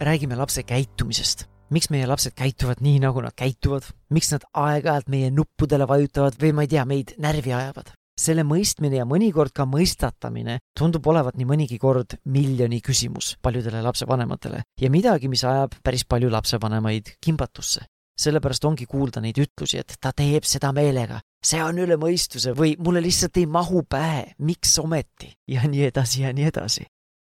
räägime lapse käitumisest. miks meie lapsed käituvad nii, nagu nad käituvad, miks nad aeg-ajalt meie nuppudele vajutavad või ma ei tea, meid närvi ajavad. selle mõistmine ja mõnikord ka mõistatamine tundub olevat nii mõnigi kord miljoni küsimus paljudele lapsevanematele. Ja midagi, mis ajab päris palju lapsevanemaid kimbatusse. Sellepärast ongi kuulda neid ütlusi, et ta teeb seda meelega, see on üle mõistuse või mulle lihtsalt ei mahu pähe, miks ometi? Ja nii edasi ja nii edasi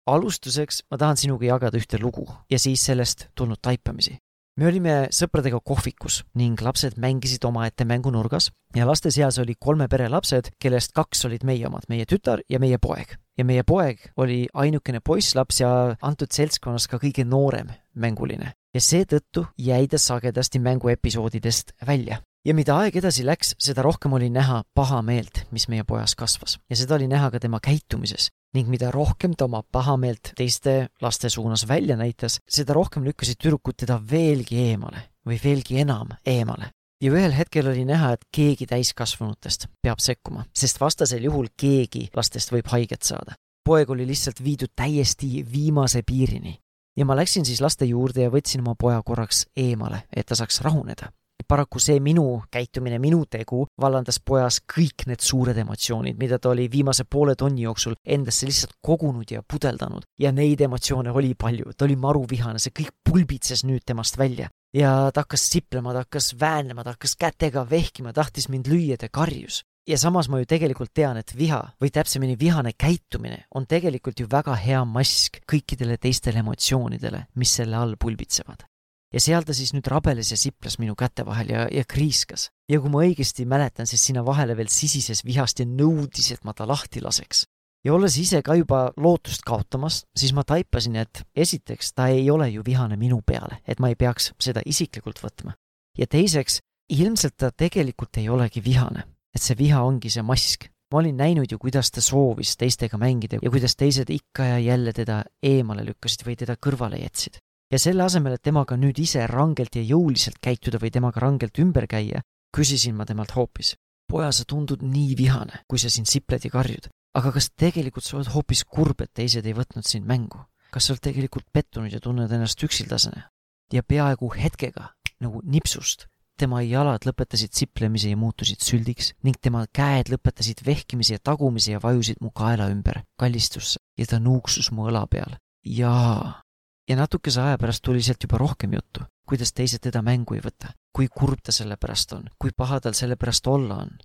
alustuseks ma tahan sinuga jagada ühte lugu ja siis sellest tulnud taipamisi. me olime sõpradega kohvikus ning lapsed mängisid omaette mängunurgas ja laste seas oli kolme pere lapsed, kellest kaks olid meie omad, meie tütar ja meie poeg. ja meie poeg oli ainukene poisslaps ja antud seltskonnas ka kõige noorem mänguline ja seetõttu jäi ta sagedasti mänguepisoodidest välja ja mida aeg edasi läks, seda rohkem oli näha pahameelt, mis meie pojas kasvas ja seda oli näha ka tema käitumises ning mida rohkem ta oma pahameelt teiste laste suunas välja näitas, seda rohkem lükkasid tüdrukud teda veelgi eemale või veelgi enam eemale. ja ühel hetkel oli näha, et keegi täiskasvanutest peab sekkuma, sest vastasel juhul keegi lastest võib haiget saada. poeg oli lihtsalt viidud täiesti viimase piirini ja ma läksin siis laste juurde ja võtsin oma poja korraks eemale, et ta saaks rahuneda paraku see minu käitumine, minu tegu vallandas pojas kõik need suured emotsioonid, mida ta oli viimase poole tonni jooksul endasse lihtsalt kogunud ja pudeldanud. ja neid emotsioone oli palju, ta oli maruvihane, see kõik pulbitses nüüd temast välja. ja ta hakkas siplema, ta hakkas väänlema, ta hakkas kätega vehkima, tahtis mind lüüa, ta karjus ja samas ma ju tegelikult tean, et viha või täpsemini vihane käitumine on tegelikult ju väga hea mask kõikidele teistele emotsioonidele, mis selle all pulbitsevad ja seal ta siis nüüd rabeles ja siplas minu käte vahel ja, ja kriiskas. ja kui ma õigesti mäletan, siis sinna vahele veel sisises vihast ja nõudis, et ma ta lahti laseks. ja olles ise ka juba lootust kaotamas, siis ma taipasin, et esiteks ta ei ole ju vihane minu peale, et ma ei peaks seda isiklikult võtma. ja teiseks, ilmselt ta tegelikult ei olegi vihane, et see viha ongi see mask. ma olin näinud ju, kuidas ta soovis teistega mängida ja kuidas teised ikka ja jälle teda eemale lükkasid või teda kõrvale jätsid ja selle asemel, et temaga nüüd ise rangelt ja jõuliselt käituda või temaga rangelt ümber käia, küsisin ma temalt hoopis. poja, sa tundud nii vihane, kui sa siin sipled ja karjud. aga kas tegelikult sa oled hoopis kurb, et teised ei võtnud sind mängu? kas sa oled tegelikult pettunud ja tunned ennast üksildasena? ja peaaegu hetkega, nagu nipsust, tema jalad lõpetasid siplemise ja muutusid süldiks ning tema käed lõpetasid vehkimise ja tagumise ja vajusid mu kaela ümber kallistusse ja ta nuuksus mu õla peal. jaa, ja natukese aja pärast tuli sealt juba rohkem juttu, kuidas teised teda mängu ei võta, kui kurb ta selle pärast on, kui paha tal selle pärast olla on.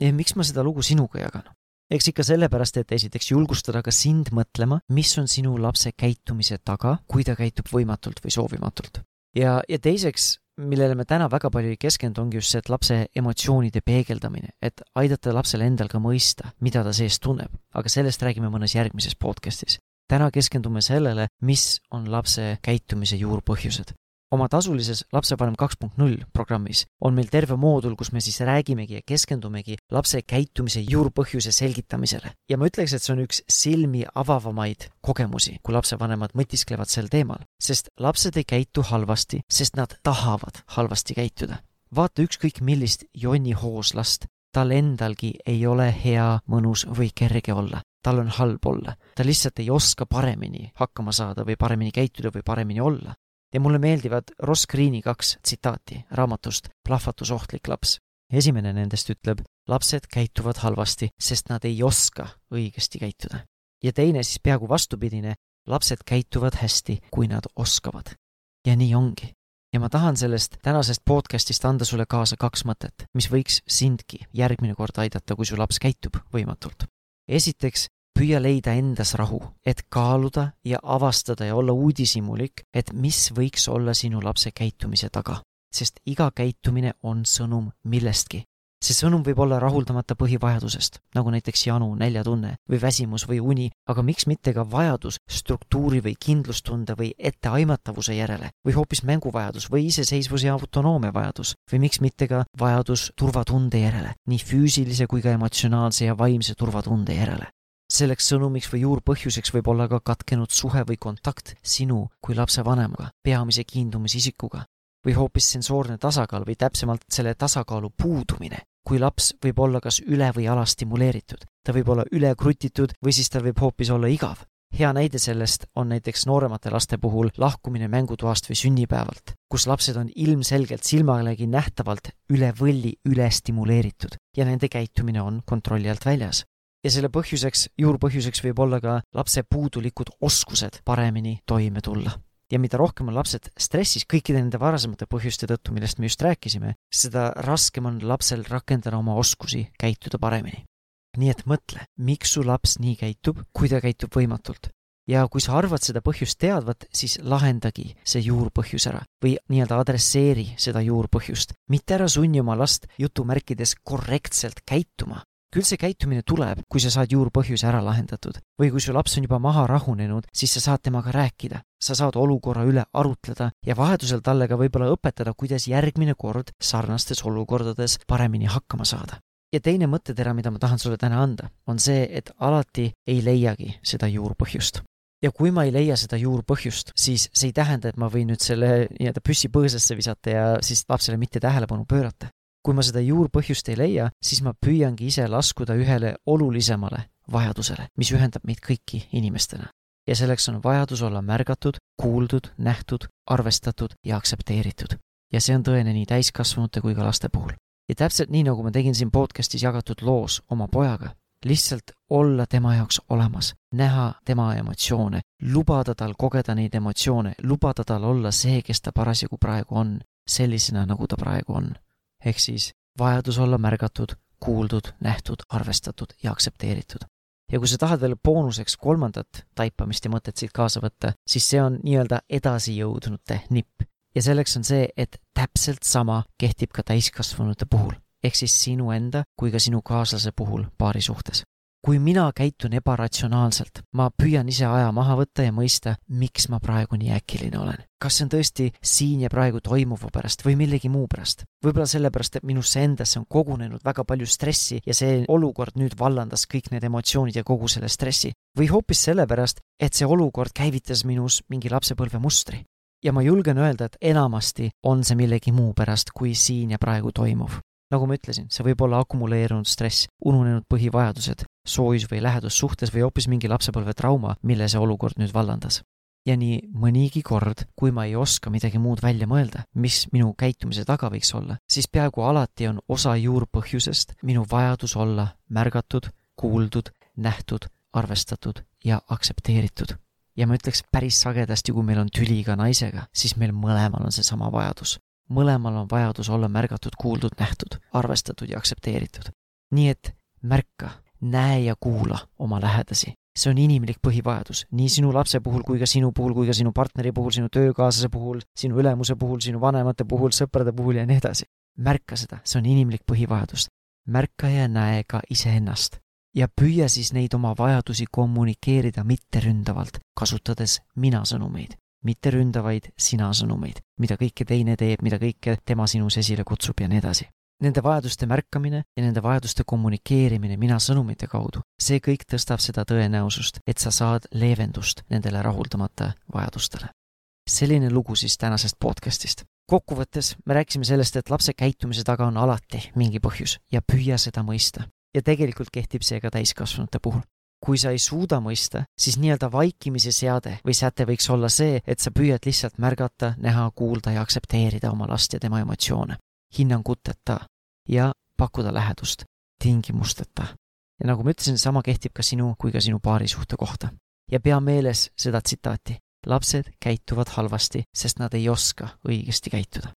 ja miks ma seda lugu sinuga jagan? eks ikka sellepärast, et esiteks julgustada ka sind mõtlema, mis on sinu lapse käitumise taga, kui ta käitub võimatult või soovimatult. ja, ja teiseks, millele me täna väga palju ei keskendu, ongi just see, et lapse emotsioonide peegeldamine, et aidata lapsel endal ka mõista, mida ta sees tunneb. aga sellest räägime mõnes järgmises podcastis täna keskendume sellele, mis on lapse käitumise juurpõhjused. oma tasulises Lapsevanem kaks punkt null programmis on meil terve moodul, kus me siis räägimegi ja keskendumegi lapse käitumise juurpõhjuse selgitamisele. ja ma ütleks, et see on üks silmi avavamaid kogemusi, kui lapsevanemad mõtisklevad sel teemal, sest lapsed ei käitu halvasti, sest nad tahavad halvasti käituda vaata ükskõik millist jonnihooslast, tal endalgi ei ole hea, mõnus või kerge olla tal on halb olla, ta lihtsalt ei oska paremini hakkama saada või paremini käituda või paremini olla. ja mulle meeldivad Ross Greeni kaks tsitaati raamatust Plahvatusohtlik laps. esimene nendest ütleb, lapsed käituvad halvasti, sest nad ei oska õigesti käituda. ja teine siis peaaegu vastupidine, lapsed käituvad hästi, kui nad oskavad. ja nii ongi ja ma tahan sellest tänasest podcastist anda sulle kaasa kaks mõtet, mis võiks sindki järgmine kord aidata, kui su laps käitub võimatult esiteks, püüa leida endas rahu, et kaaluda ja avastada ja olla uudishimulik, et mis võiks olla sinu lapse käitumise taga. sest iga käitumine on sõnum millestki. See sõnum võib olla rahuldamata põhivajadusest, nagu näiteks janu, näljatunne või väsimus või uni, aga miks mitte ka vajadus struktuuri või kindlustunde või etteaimatavuse järele või hoopis mänguvajadus või iseseisvuse ja autonoomia vajadus või miks mitte ka vajadus turvatunde järele, nii füüsilise kui ka emotsionaalse ja vaimse turvatunde järele. Selleks sõnumiks või juurpõhjuseks võib olla ka katkenud suhe või kontakt sinu kui lapsevanemaga, peamise kiindumisisikuga või hoopis sensoorne tasakaal või täpsemalt selle tasakaalu puudumine, kui laps võib olla kas üle või alastimuleeritud, ta võib olla ülekrutitud või siis tal võib hoopis olla igav. hea näide sellest on näiteks nooremate laste puhul lahkumine mängutoast või sünnipäevalt, kus lapsed on ilmselgelt silmalegi nähtavalt üle võlli ülestimuleeritud ja nende käitumine on kontrolli alt väljas. Ja selle põhjuseks, juurpõhjuseks võib olla ka lapse puudulikud oskused paremini toime tulla ja mida rohkem on lapsed stressis kõikide nende varasemate põhjuste tõttu, millest me just rääkisime, seda raskem on lapsel rakendada oma oskusi käituda paremini. nii et mõtle, miks su laps nii käitub, kui ta käitub võimatult. ja kui sa arvad seda põhjust teadvat, siis lahendagi see juurpõhjus ära või nii-öelda adresseeri seda juurpõhjust, mitte ära sunni oma last jutumärkides korrektselt käituma, küll see käitumine tuleb, kui sa saad juurpõhjuse ära lahendatud või kui su laps on juba maha rahunenud, siis sa saad temaga rääkida, sa saad olukorra üle arutleda ja vajadusel talle ka võib-olla õpetada, kuidas järgmine kord sarnastes olukordades paremini hakkama saada. ja teine mõttetera, mida ma tahan sulle täna anda, on see, et alati ei leiagi seda juurpõhjust. Ja kui ma ei leia seda juurpõhjust, siis see ei tähenda, et ma võin nüüd selle nii-öelda püssi põõsasse visata ja siis lapsele mitte tähelepanu pöörata kui ma seda juurpõhjust ei leia, siis ma püüangi ise laskuda ühele olulisemale vajadusele, mis ühendab meid kõiki inimestena. ja selleks on vajadus olla märgatud, kuuldud, nähtud, arvestatud ja aktsepteeritud. ja see on tõene nii täiskasvanute kui ka laste puhul. ja täpselt nii, nagu ma tegin siin podcastis jagatud loos oma pojaga, lihtsalt olla tema jaoks olemas, näha tema emotsioone, lubada tal kogeda neid emotsioone, lubada tal olla see, kes ta parasjagu praegu on, sellisena, nagu ta praegu on ehk siis vajadus olla märgatud, kuuldud, nähtud, arvestatud ja aktsepteeritud. ja kui sa tahad veel boonuseks kolmandat taipamist ja mõtet siit kaasa võtta, siis see on nii-öelda edasijõudnute nipp. ja selleks on see, et täpselt sama kehtib ka täiskasvanute puhul, ehk siis sinu enda kui ka sinu kaaslase puhul paari suhtes kui mina käitun ebaratsionaalselt, ma püüan ise aja maha võtta ja mõista, miks ma praegu nii äkiline olen. kas see on tõesti siin ja praegu toimuva pärast või millegi muu pärast? võib-olla sellepärast, et minusse endasse on kogunenud väga palju stressi ja see olukord nüüd vallandas kõik need emotsioonid ja kogu selle stressi. või hoopis sellepärast, et see olukord käivitas minus mingi lapsepõlve mustri. ja ma julgen öelda, et enamasti on see millegi muu pärast kui siin ja praegu toimuv nagu ma ütlesin, see võib olla akumuleerunud stress, ununenud põhivajadused, soojus või lähedus suhtes või hoopis mingi lapsepõlvetrauma, mille see olukord nüüd vallandas. ja nii mõnigi kord, kui ma ei oska midagi muud välja mõelda, mis minu käitumise taga võiks olla, siis peaaegu alati on osa juurpõhjusest minu vajadus olla märgatud, kuuldud, nähtud, arvestatud ja aktsepteeritud ja ma ütleks päris sagedasti, kui meil on tüli ka naisega, siis meil mõlemal on seesama vajadus mõlemal on vajadus olla märgatud, kuuldud, nähtud, arvestatud ja aktsepteeritud. nii et märka, näe ja kuula oma lähedasi. see on inimlik põhivajadus nii sinu lapse puhul kui ka sinu puhul kui ka sinu partneri puhul, sinu töökaaslase puhul, sinu ülemuse puhul, sinu vanemate puhul, sõprade puhul ja nii edasi. märka seda, see on inimlik põhivajadus. märka ja näe ka iseennast ja püüa siis neid oma vajadusi kommunikeerida mitteründavalt, kasutades mina sõnumeid mitte ründavaid sina sõnumeid, mida kõike teine teeb, mida kõike tema sinus esile kutsub ja nii edasi. Nende vajaduste märkamine ja nende vajaduste kommunikeerimine mina sõnumite kaudu, see kõik tõstab seda tõenäosust, et sa saad leevendust nendele rahuldamata vajadustele. selline lugu siis tänasest podcastist. kokkuvõttes me rääkisime sellest, et lapse käitumise taga on alati mingi põhjus ja püüa seda mõista. ja tegelikult kehtib see ka täiskasvanute puhul kui sa ei suuda mõista, siis nii-öelda vaikimise seade või säte võiks olla see, et sa püüad lihtsalt märgata, näha, kuulda ja aktsepteerida oma last ja tema emotsioone, hinnanguteta ja pakkuda lähedust tingimusteta. ja nagu ma ütlesin, sama kehtib ka sinu kui ka sinu paarisuhte kohta. ja pea meeles seda tsitaati, lapsed käituvad halvasti, sest nad ei oska õigesti käituda.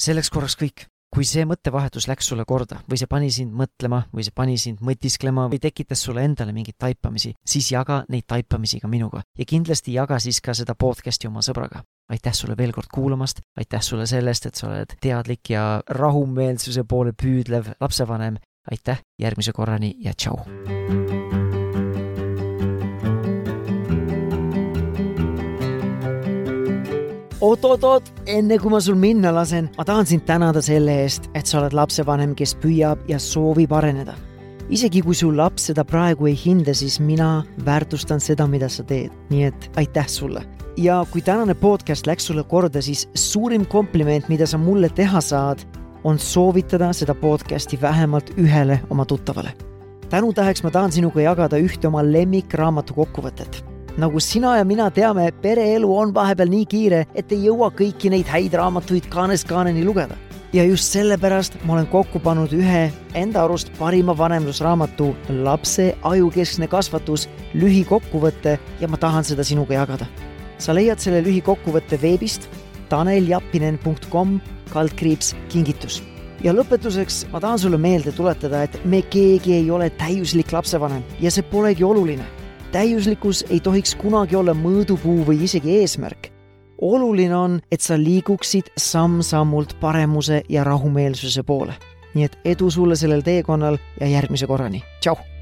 selleks korraks kõik kui see mõttevahetus läks sulle korda või see pani sind mõtlema või see pani sind mõtisklema või tekitas sulle endale mingeid taipamisi, siis jaga neid taipamisi ka minuga ja kindlasti jaga siis ka seda podcast'i oma sõbraga. aitäh sulle veel kord kuulamast, aitäh sulle sellest, et sa oled teadlik ja rahumeelsuse poole püüdlev lapsevanem. aitäh, järgmise korrani ja tšau. Oot-oot-oot, enne kui ma sul minna lasen, ma tahan sind tänada selle eest, et sa oled lapsevanem, kes püüab ja soovib areneda. isegi kui su laps seda praegu ei hinda, siis mina väärtustan seda, mida sa teed, nii et aitäh sulle. ja kui tänane podcast läks sulle korda, siis suurim kompliment, mida sa mulle teha saad, on soovitada seda podcasti vähemalt ühele oma tuttavale. tänutäheks ma tahan sinuga jagada ühte oma lemmikraamatu kokkuvõtet nagu sina ja mina teame, pereelu on vahepeal nii kiire, et ei jõua kõiki neid häid raamatuid kaanest kaaneni lugeda. ja just sellepärast ma olen kokku pannud ühe enda arust parima vanemlusraamatu Lapse ajukeskne kasvatus lühikokkuvõte ja ma tahan seda sinuga jagada. sa leiad selle lühikokkuvõtte veebist taneljappinen.com kaldkriips kingitus ja lõpetuseks ma tahan sulle meelde tuletada, et me keegi ei ole täiuslik lapsevanem ja see polegi oluline täiuslikkus ei tohiks kunagi olla mõõdupuu või isegi eesmärk. oluline on, et sa liiguksid samm-sammult paremuse ja rahumeelsuse poole. nii et edu sulle sellel teekonnal ja järgmise korrani, tšau!